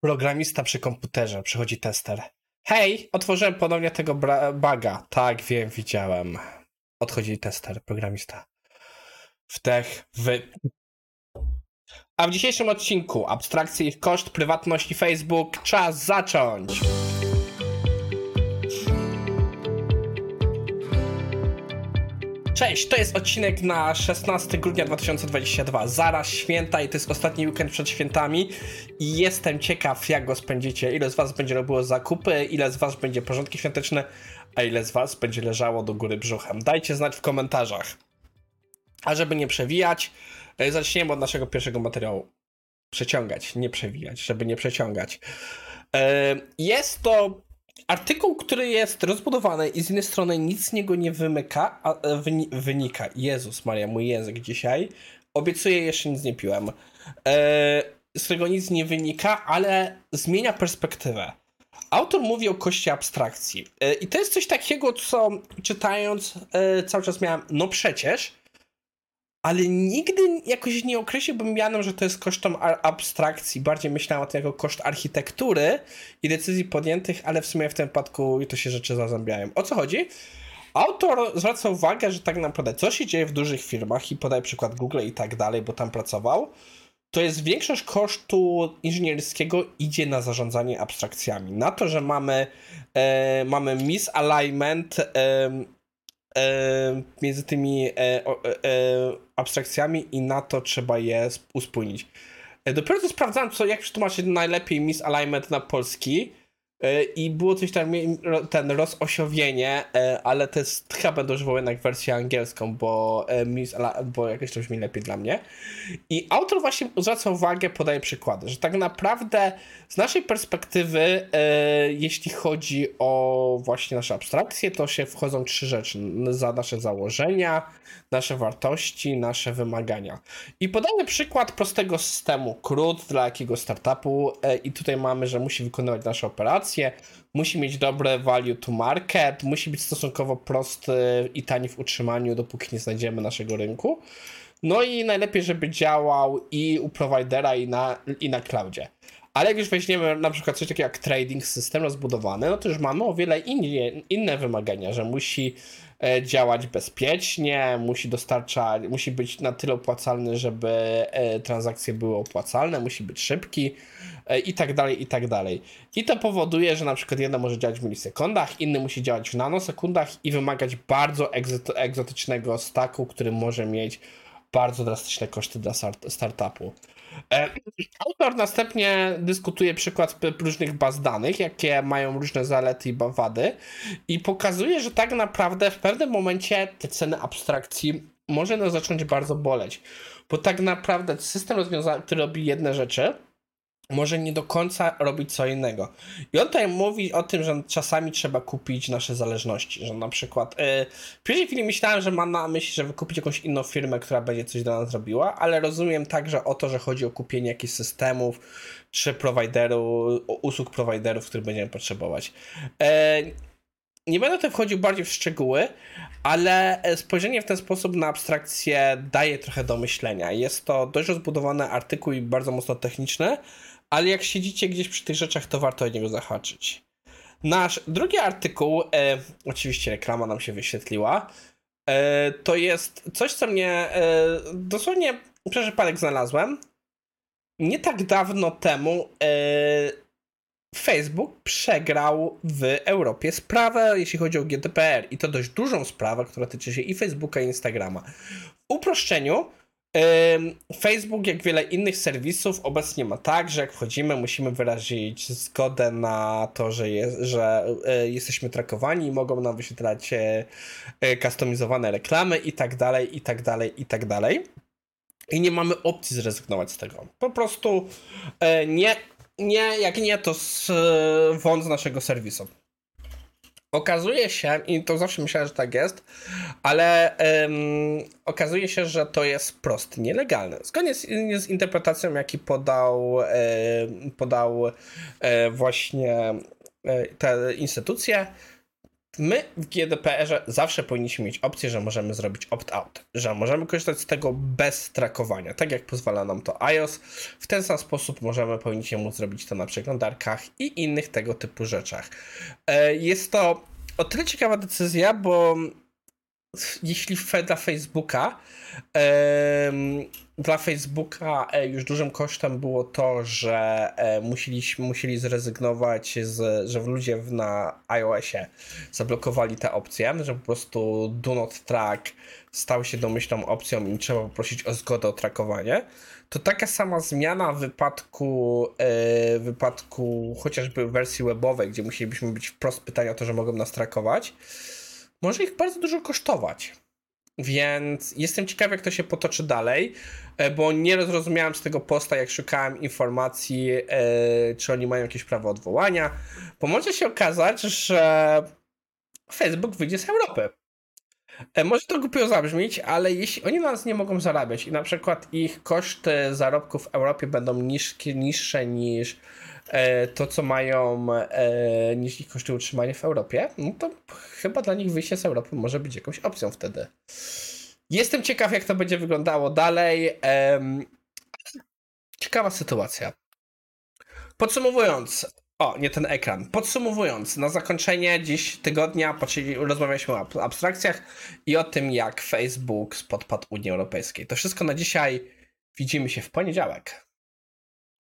Programista przy komputerze, przychodzi tester. Hej, otworzyłem ponownie tego baga. Tak, wiem, widziałem. Odchodzi tester, programista. Wdech, wy... A w dzisiejszym odcinku abstrakcje ich koszt, prywatności Facebook. Czas zacząć! Cześć, to jest odcinek na 16 grudnia 2022. Zaraz święta i to jest ostatni weekend przed świętami. I jestem ciekaw, jak go spędzicie. Ile z Was będzie robiło zakupy, ile z Was będzie porządki świąteczne, a ile z Was będzie leżało do góry brzuchem. Dajcie znać w komentarzach. A żeby nie przewijać, e, zaczniemy od naszego pierwszego materiału. Przeciągać, nie przewijać, żeby nie przeciągać. E, jest to artykuł, który jest rozbudowany i z jednej strony nic z niego nie wymyka, a e, wynika. Jezus Maria, mój język dzisiaj. Obiecuję, jeszcze nic nie piłem. E, z którego nic nie wynika, ale zmienia perspektywę. Autor mówi o kości abstrakcji. E, I to jest coś takiego, co czytając cały czas miałem, no przecież, ale nigdy jakoś nie określiłbym mianem, że to jest kosztem abstrakcji. Bardziej myślałem o tym jako koszt architektury i decyzji podjętych, ale w sumie w tym przypadku to się rzeczy zazębiają. O co chodzi? Autor zwraca uwagę, że tak naprawdę co się dzieje w dużych firmach i podaje przykład Google i tak dalej, bo tam pracował, to jest większość kosztu inżynierskiego idzie na zarządzanie abstrakcjami. Na to, że mamy, e, mamy misalignment e, między tymi e, e, abstrakcjami i na to trzeba je uspójnić. Dopiero co sprawdzałem, co, jak przetłumaczyć najlepiej misalignment na polski E, I było coś tam, ten rozosiowienie, e, ale to jest chyba będę jednak wersję angielską, bo, e, bo jakoś to brzmi lepiej dla mnie. I autor właśnie zwraca uwagę, podaje przykłady, że tak naprawdę z naszej perspektywy, jeśli chodzi o właśnie nasze abstrakcje, to się wchodzą trzy rzeczy. Za nasze założenia, nasze wartości, nasze wymagania. I podamy przykład prostego systemu CRUD dla jakiegoś startupu i tutaj mamy, że musi wykonywać nasze operacje, musi mieć dobre value to market, musi być stosunkowo prosty i tani w utrzymaniu, dopóki nie znajdziemy naszego rynku. No i najlepiej, żeby działał i u providera, i na, i na cloudzie. Ale jak już weźmiemy na przykład coś takiego jak trading system rozbudowany, no to już mamy o wiele innie, inne wymagania, że musi e, działać bezpiecznie, musi dostarczać, musi być na tyle opłacalny, żeby e, transakcje były opłacalne, musi być szybki e, i tak dalej, i tak dalej. I to powoduje, że na przykład jedno może działać w milisekundach, inny musi działać w nanosekundach i wymagać bardzo egzotycznego stacku, który może mieć bardzo drastyczne koszty dla startupu. E, autor następnie dyskutuje przykład różnych baz danych, jakie mają różne zalety i wady i pokazuje, że tak naprawdę w pewnym momencie te ceny abstrakcji może nas zacząć bardzo boleć, bo tak naprawdę system rozwiązany, który robi jedne rzeczy, może nie do końca robić co innego. I on tutaj mówi o tym, że czasami trzeba kupić nasze zależności, że na przykład yy, w pierwszej chwili myślałem, że ma na myśli, żeby kupić jakąś inną firmę, która będzie coś dla nas robiła, ale rozumiem także o to, że chodzi o kupienie jakichś systemów czy prowajderu, usług prowajderów, których będziemy potrzebować. Yy, nie będę tutaj wchodził bardziej w szczegóły, ale spojrzenie w ten sposób na abstrakcję daje trochę do myślenia. Jest to dość rozbudowany artykuł i bardzo mocno techniczny, ale jak siedzicie gdzieś przy tych rzeczach, to warto o niego zahaczyć. Nasz drugi artykuł, e, oczywiście reklama nam się wyświetliła, e, to jest coś, co mnie e, dosłownie przez przypadek znalazłem. Nie tak dawno temu e, Facebook przegrał w Europie sprawę, jeśli chodzi o GDPR i to dość dużą sprawę, która tyczy się i Facebooka i Instagrama. W uproszczeniu Facebook, jak wiele innych serwisów, obecnie ma tak, że jak wchodzimy, musimy wyrazić zgodę na to, że, jest, że e, jesteśmy trakowani i mogą nam wyświetlać e, e, kustomizowane reklamy i tak dalej, i tak dalej, i tak dalej. I nie mamy opcji zrezygnować z tego. Po prostu nie, nie jak nie, to z, wąt z naszego serwisu. Okazuje się, i to zawsze myślałem, że tak jest, ale okazuje się, że to jest prosty, nielegalne. Zgodnie z, z interpretacją, jaki podał, podał e, właśnie e, te instytucje, my w GDPR-ze zawsze powinniśmy mieć opcję, że możemy zrobić opt-out, że możemy korzystać z tego bez trakowania, tak jak pozwala nam to iOS. W ten sam sposób możemy, powinniśmy móc zrobić to na przeglądarkach i innych tego typu rzeczach. E, jest to o tyle ciekawa decyzja, bo jeśli dla Facebooka dla Facebooka e, już dużym kosztem było to, że e, musieliśmy, musieli zrezygnować, z, że ludzie na iOSie zablokowali te opcje, że po prostu do not track stał się domyślną opcją i trzeba poprosić o zgodę o trakowanie, to taka sama zmiana w wypadku, e, w wypadku chociażby wersji webowej, gdzie musielibyśmy być wprost pytania o to, że mogą nas trakować, może ich bardzo dużo kosztować. Więc jestem ciekaw, jak to się potoczy dalej, e, bo nie zrozumiałem z tego posta, jak szukałem informacji, e, czy oni mają jakieś prawo odwołania, bo może się okazać, że Facebook wyjdzie z Europy. E, może to głupio zabrzmieć, ale jeśli oni na nas nie mogą zarabiać i na przykład ich koszty zarobków w Europie będą niższe niż to, co mają e, niż ich koszty utrzymania w Europie, no to chyba dla nich wyjście z Europy może być jakąś opcją wtedy. Jestem ciekaw, jak to będzie wyglądało dalej. Ciekawa sytuacja. Podsumowując, o, nie ten ekran. Podsumowując, na zakończenie dziś tygodnia rozmawialiśmy o abstrakcjach i o tym, jak Facebook podpadł Unii Europejskiej. To wszystko na dzisiaj. Widzimy się w poniedziałek.